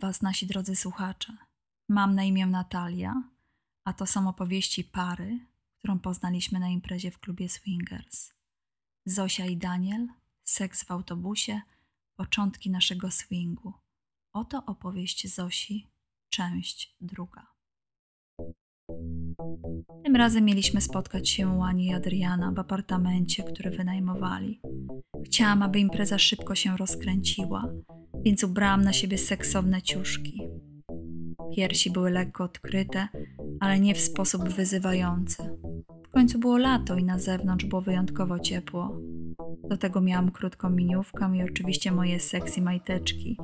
Was, nasi drodzy słuchacze. Mam na imię Natalia, a to są opowieści pary, którą poznaliśmy na imprezie w klubie Swingers. Zosia i Daniel, seks w autobusie, początki naszego swingu. Oto opowieść Zosi, część druga. Tym razem mieliśmy spotkać się u Ani i Adriana w apartamencie, który wynajmowali. Chciałam, aby impreza szybko się rozkręciła, więc ubrałam na siebie seksowne ciuszki. Piersi były lekko odkryte, ale nie w sposób wyzywający. W końcu było lato i na zewnątrz było wyjątkowo ciepło. Do tego miałam krótką miniówkę i oczywiście moje sexy majteczki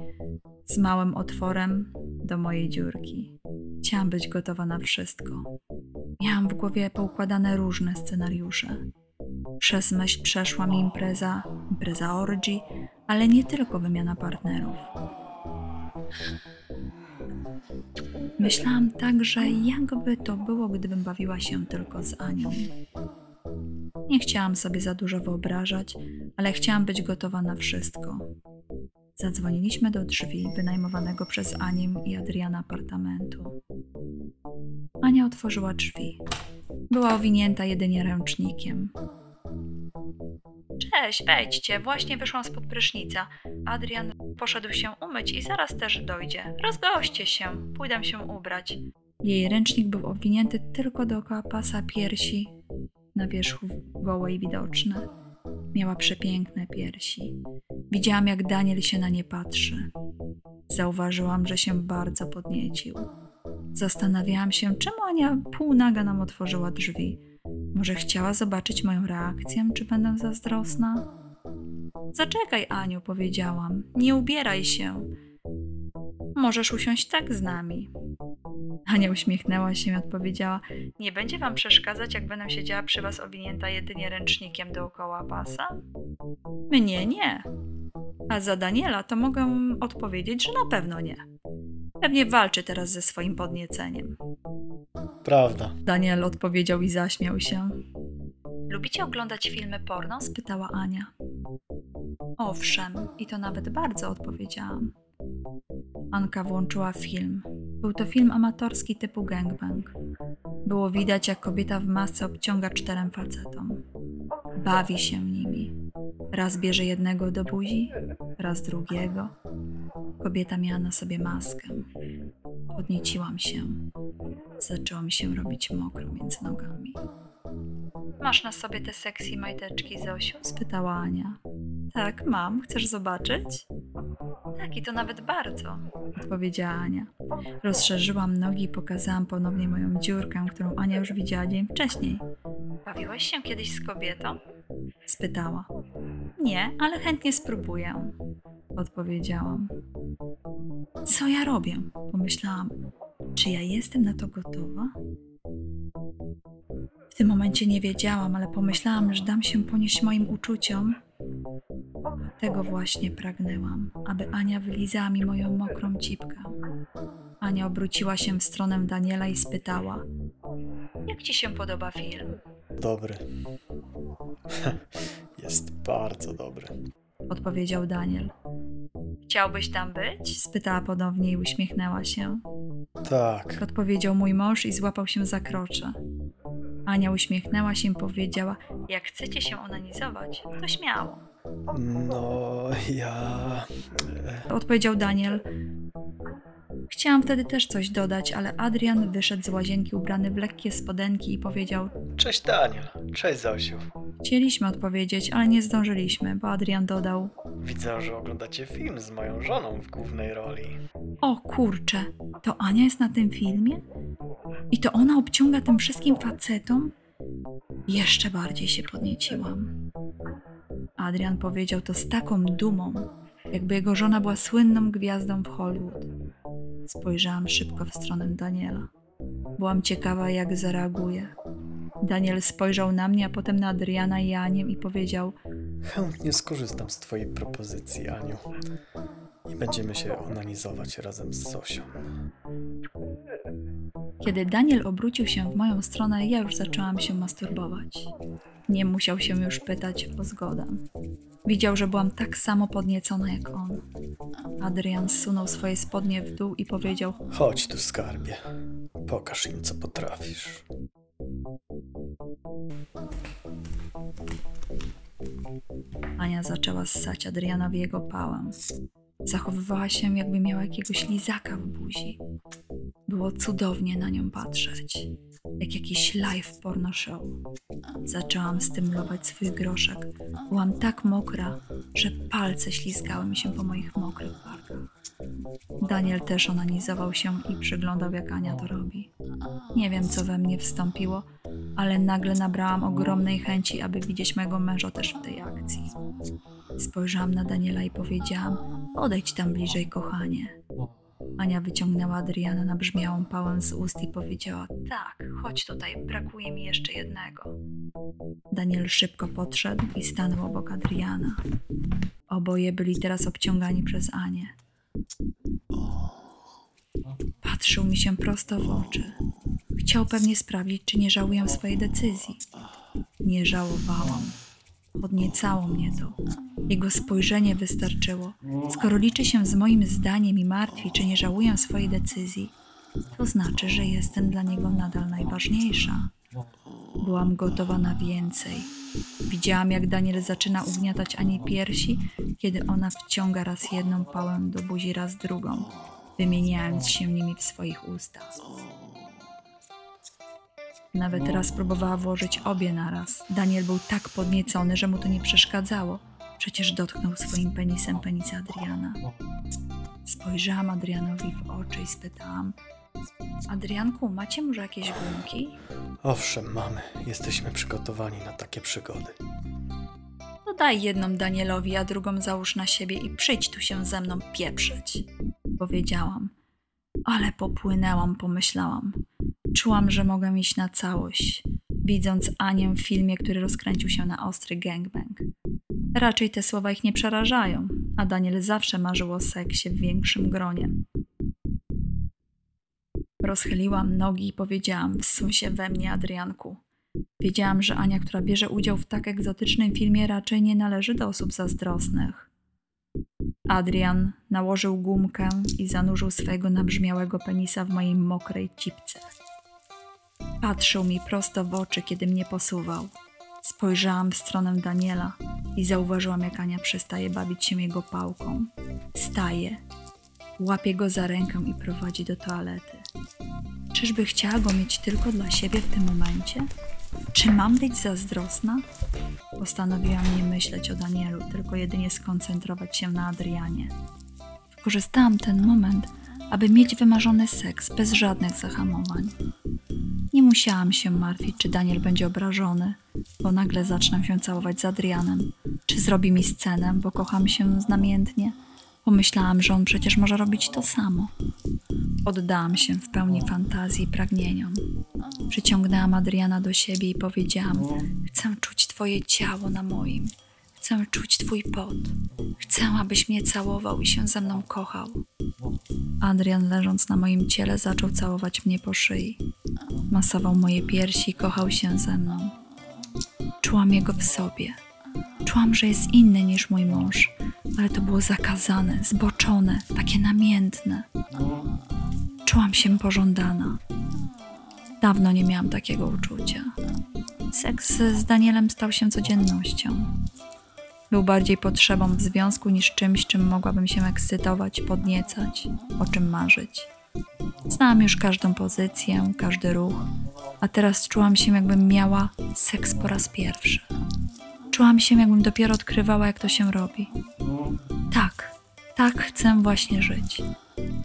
z małym otworem do mojej dziurki. Chciałam być gotowa na wszystko. Miałam w głowie poukładane różne scenariusze. Przez myśl przeszła mi impreza, impreza orgy, ale nie tylko wymiana partnerów. Myślałam także, jakby to było, gdybym bawiła się tylko z Anią. Nie chciałam sobie za dużo wyobrażać, ale chciałam być gotowa na wszystko. Zadzwoniliśmy do drzwi wynajmowanego przez Anię i Adriana apartamentu. Ania otworzyła drzwi. Była owinięta jedynie ręcznikiem. Cześć, wejdźcie, właśnie wyszłam spod prysznica. Adrian poszedł się umyć i zaraz też dojdzie. Rozgoście się, pójdę się ubrać. Jej ręcznik był owinięty tylko dookoła pasa piersi, na wierzchu gołe i widoczne. Miała przepiękne piersi. Widziałam, jak Daniel się na nie patrzy. Zauważyłam, że się bardzo podniecił. Zastanawiałam się, czemu Ania półnaga nam otworzyła drzwi. Może chciała zobaczyć moją reakcję, czy będę zazdrosna? Zaczekaj, Aniu, powiedziałam. Nie ubieraj się. Możesz usiąść tak z nami. Ania uśmiechnęła się i odpowiedziała: Nie będzie wam przeszkadzać, jak będę siedziała przy was owinięta jedynie ręcznikiem dookoła pasa? Mnie nie. A za Daniela to mogę odpowiedzieć, że na pewno nie. Pewnie walczy teraz ze swoim podnieceniem. Prawda. Daniel odpowiedział i zaśmiał się. Lubicie oglądać filmy porno? spytała Ania. Owszem, i to nawet bardzo odpowiedziałam. Anka włączyła film. Był to film amatorski typu gangbang. Było widać, jak kobieta w masce obciąga czterem facetom. Bawi się nimi. Raz bierze jednego do buzi, raz drugiego. Kobieta miała na sobie maskę. Podnieciłam się. Zaczęło mi się robić mokro między nogami. Masz na sobie te sexy majteczki, Zosiu? spytała Ania. Tak, mam. Chcesz zobaczyć? Tak, i to nawet bardzo, odpowiedziała Ania. Rozszerzyłam nogi i pokazałam ponownie moją dziurkę, którą Ania już widziała dzień wcześniej. Bawiłaś się kiedyś z kobietą? spytała. Nie, ale chętnie spróbuję, odpowiedziałam. Co ja robię? Pomyślałam. Czy ja jestem na to gotowa? W tym momencie nie wiedziałam, ale pomyślałam, że dam się ponieść moim uczuciom. Tego właśnie pragnęłam, aby Ania wylizała mi moją mokrą cipkę. Ania obróciła się w stronę Daniela i spytała: Jak ci się podoba film? Dobry. Jest bardzo dobry. Odpowiedział Daniel. Chciałbyś tam być? spytała ponownie i uśmiechnęła się. Tak. Odpowiedział mój mąż i złapał się za krocze. Ania uśmiechnęła się i powiedziała: Jak chcecie się onanizować, to śmiało. No, ja. e, Odpowiedział Daniel. Chciałam wtedy też coś dodać, ale Adrian wyszedł z łazienki ubrany w lekkie spodenki i powiedział: Cześć Daniel. Cześć Zosiu. Chcieliśmy odpowiedzieć, ale nie zdążyliśmy, bo Adrian dodał: Widzę, że oglądacie film z moją żoną w głównej roli. O kurczę, to Ania jest na tym filmie? I to ona obciąga tym wszystkim facetom? Jeszcze bardziej się podnieciłam. Adrian powiedział to z taką dumą, jakby jego żona była słynną gwiazdą w Hollywood. Spojrzałam szybko w stronę Daniela. Byłam ciekawa, jak zareaguje. Daniel spojrzał na mnie, a potem na Adriana i Anię i powiedział: Chętnie skorzystam z twojej propozycji, Aniu. I będziemy się onanizować razem z Zosią. Kiedy Daniel obrócił się w moją stronę, ja już zaczęłam się masturbować. Nie musiał się już pytać o zgodę. Widział, że byłam tak samo podniecona jak on. Adrian zsunął swoje spodnie w dół i powiedział: Chodź tu, skarbie. Pokaż im, co potrafisz. Ania zaczęła ssać Adrianowi jego pałę. Zachowywała się, jakby miała jakiegoś lizaka w buzi. Było cudownie na nią patrzeć, jak jakiś live porno show. Zaczęłam stymulować swój groszek. Byłam tak mokra, że palce ślizgały mi się po moich mokrych barkach. Daniel też onanizował się i przyglądał, jak Ania to robi. Nie wiem, co we mnie wstąpiło, ale nagle nabrałam ogromnej chęci, aby widzieć mego męża też w tej akcji. Spojrzałam na Daniela i powiedziałam: Odejdź tam bliżej, kochanie. Ania wyciągnęła Adriana na brzmiałą pałę z ust i powiedziała: Tak, chodź tutaj, brakuje mi jeszcze jednego. Daniel szybko podszedł i stanął obok Adriana. Oboje byli teraz obciągani przez Anię. Patrzył mi się prosto w oczy. Chciał pewnie sprawdzić, czy nie żałuję swojej decyzji. Nie żałowałam. Podniecało mnie to. Jego spojrzenie wystarczyło. Skoro liczy się z moim zdaniem i martwi, czy nie żałuję swojej decyzji, to znaczy, że jestem dla niego nadal najważniejsza. Byłam gotowa na więcej. Widziałam, jak Daniel zaczyna ugniatać Ani piersi, kiedy ona wciąga raz jedną pałę do buzi, raz drugą, wymieniając się nimi w swoich ustach. Nawet raz próbowała włożyć obie naraz. Daniel był tak podniecony, że mu to nie przeszkadzało. Przecież dotknął swoim penisem penisa Adriana. Spojrzałam Adrianowi w oczy i spytałam: Adrianku, macie może jakieś gumki? Owszem, mamy. Jesteśmy przygotowani na takie przygody. No daj jedną Danielowi, a drugą załóż na siebie i przyjdź tu się ze mną pieprzyć. Powiedziałam. Ale popłynęłam, pomyślałam. Czułam, że mogę iść na całość, widząc Anię w filmie, który rozkręcił się na ostry gangbang. Raczej te słowa ich nie przerażają, a Daniel zawsze marzył o seksie w większym gronie. Rozchyliłam nogi i powiedziałam: Wsuń się we mnie, Adrianku. Wiedziałam, że Ania, która bierze udział w tak egzotycznym filmie, raczej nie należy do osób zazdrosnych. Adrian nałożył gumkę i zanurzył swojego nabrzmiałego penisa w mojej mokrej cipce. Patrzył mi prosto w oczy, kiedy mnie posuwał. Spojrzałam w stronę Daniela i zauważyłam, jak Ania przestaje bawić się jego pałką. Wstaje, łapie go za rękę i prowadzi do toalety. Czyżby chciała go mieć tylko dla siebie w tym momencie? Czy mam być zazdrosna? Postanowiłam nie myśleć o Danielu, tylko jedynie skoncentrować się na Adrianie. Wykorzystałam ten moment, aby mieć wymarzony seks bez żadnych zahamowań. Nie musiałam się martwić, czy Daniel będzie obrażony, bo nagle zacznę się całować z Adrianem, czy zrobi mi scenę, bo kocham się znamiętnie. Pomyślałam, że on przecież może robić to samo. Oddałam się w pełni fantazji i pragnieniom. Przyciągnęłam Adriana do siebie i powiedziałam: Chcę czuć Twoje ciało na moim. Chcę czuć Twój pot. Chcę, abyś mnie całował i się ze mną kochał. Adrian, leżąc na moim ciele, zaczął całować mnie po szyi. Masował moje piersi i kochał się ze mną. Czułam jego w sobie. Czułam, że jest inny niż mój mąż, ale to było zakazane, zboczone, takie namiętne. Czułam się pożądana. Dawno nie miałam takiego uczucia. Seks z Danielem stał się codziennością. Był bardziej potrzebą w związku niż czymś, czym mogłabym się ekscytować, podniecać, o czym marzyć. Znałam już każdą pozycję, każdy ruch, a teraz czułam się, jakbym miała seks po raz pierwszy. Czułam się, jakbym dopiero odkrywała, jak to się robi. Tak, tak chcę właśnie żyć.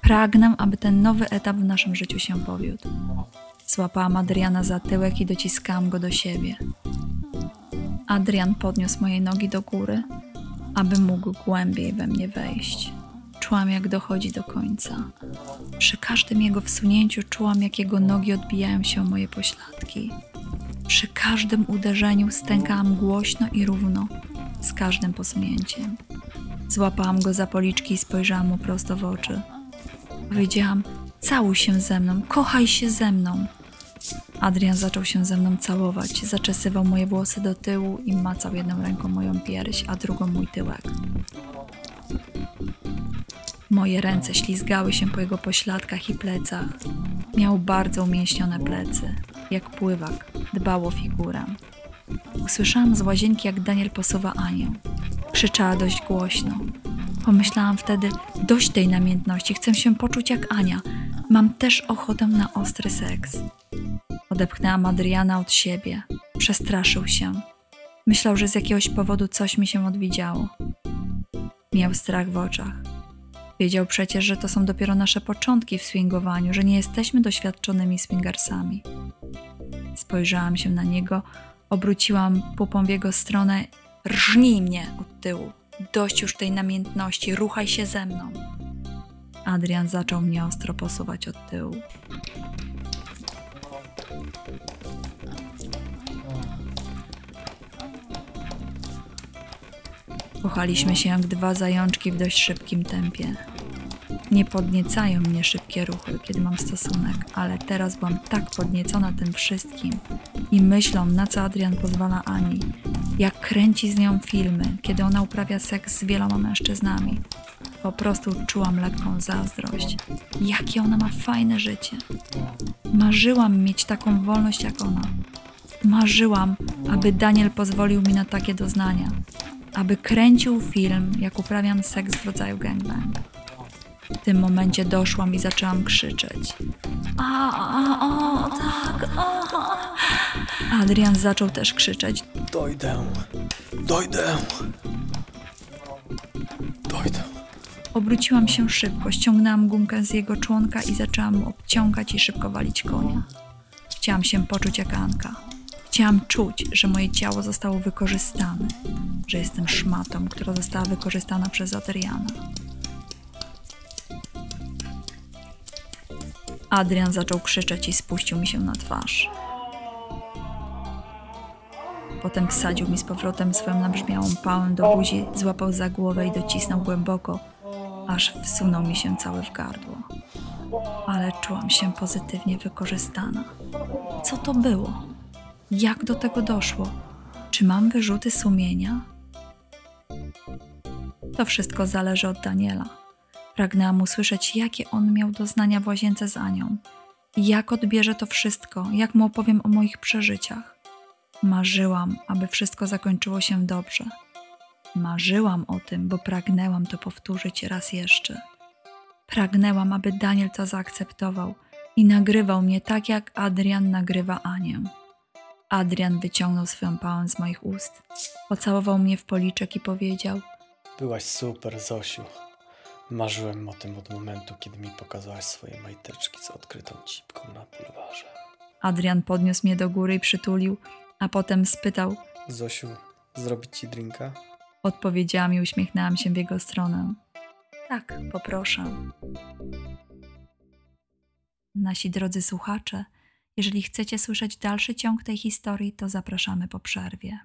Pragnę, aby ten nowy etap w naszym życiu się powiódł. Złapałam Adriana za tyłek i dociskałam go do siebie. Adrian podniósł moje nogi do góry, aby mógł głębiej we mnie wejść. Czułam, jak dochodzi do końca. Przy każdym jego wsunięciu czułam, jak jego nogi odbijają się o moje pośladki. Przy każdym uderzeniu stękałam głośno i równo, z każdym posunięciem. Złapałam go za policzki i spojrzałam mu prosto w oczy. Powiedziałam: Całuj się ze mną, kochaj się ze mną. Adrian zaczął się ze mną całować, zaczesywał moje włosy do tyłu i macał jedną ręką moją pierś, a drugą mój tyłek. Moje ręce ślizgały się po jego pośladkach i plecach. Miał bardzo umięśnione plecy, jak pływak, dbał o figurę. Usłyszałam z łazienki, jak Daniel posuwa Anię. Krzyczała dość głośno. Pomyślałam wtedy, dość tej namiętności, chcę się poczuć jak Ania. Mam też ochotę na ostry seks. Odepchnęłam Adriana od siebie. Przestraszył się. Myślał, że z jakiegoś powodu coś mi się odwidziało. Miał strach w oczach. Wiedział przecież, że to są dopiero nasze początki w swingowaniu, że nie jesteśmy doświadczonymi swingersami. Spojrzałam się na niego, obróciłam pupą w jego stronę. Rżnij mnie od tyłu. Dość już tej namiętności, ruchaj się ze mną. Adrian zaczął mnie ostro posuwać od tyłu. Kochaliśmy się jak dwa zajączki w dość szybkim tempie. Nie podniecają mnie szybkie ruchy, kiedy mam stosunek, ale teraz byłam tak podniecona tym wszystkim i myślą, na co Adrian pozwala Ani, jak kręci z nią filmy, kiedy ona uprawia seks z wieloma mężczyznami. Po prostu czułam lekką zazdrość. Jakie ona ma fajne życie. Marzyłam mieć taką wolność jak ona. Marzyłam, aby Daniel pozwolił mi na takie doznania. Aby kręcił film, jak uprawiam seks w rodzaju gangbang. W tym momencie doszłam i zaczęłam krzyczeć. A, a, o, tak, o. Adrian zaczął też krzyczeć. Dojdę. Dojdę. Dojdę. Obróciłam się szybko, ściągnęłam gumkę z jego członka i zaczęłam mu obciągać i szybko walić konia. Chciałam się poczuć jak Anka. Chciałam czuć, że moje ciało zostało wykorzystane, że jestem szmatą, która została wykorzystana przez Adriana. Adrian zaczął krzyczeć i spuścił mi się na twarz. Potem wsadził mi z powrotem swoją nabrzmiałą pałę do buzi, złapał za głowę i docisnął głęboko, aż wsunął mi się cały w gardło. Ale czułam się pozytywnie wykorzystana. Co to było? Jak do tego doszło? Czy mam wyrzuty sumienia? To wszystko zależy od Daniela. Pragnęłam usłyszeć, jakie on miał doznania w łazience z Anią. Jak odbierze to wszystko, jak mu opowiem o moich przeżyciach. Marzyłam, aby wszystko zakończyło się dobrze. Marzyłam o tym, bo pragnęłam to powtórzyć raz jeszcze. Pragnęłam, aby Daniel to zaakceptował i nagrywał mnie tak, jak Adrian nagrywa Anię. Adrian wyciągnął swoją pałę z moich ust, pocałował mnie w policzek i powiedział: Byłaś super, Zosiu. Marzyłem o tym od momentu, kiedy mi pokazałaś swoje majteczki z odkrytą cipką na bulwarze. Adrian podniósł mnie do góry i przytulił, a potem spytał: Zosiu, zrobić ci drinka? Odpowiedziałam i uśmiechnęłam się w jego stronę. Tak, poproszę. Nasi drodzy słuchacze, jeżeli chcecie słyszeć dalszy ciąg tej historii, to zapraszamy po przerwie.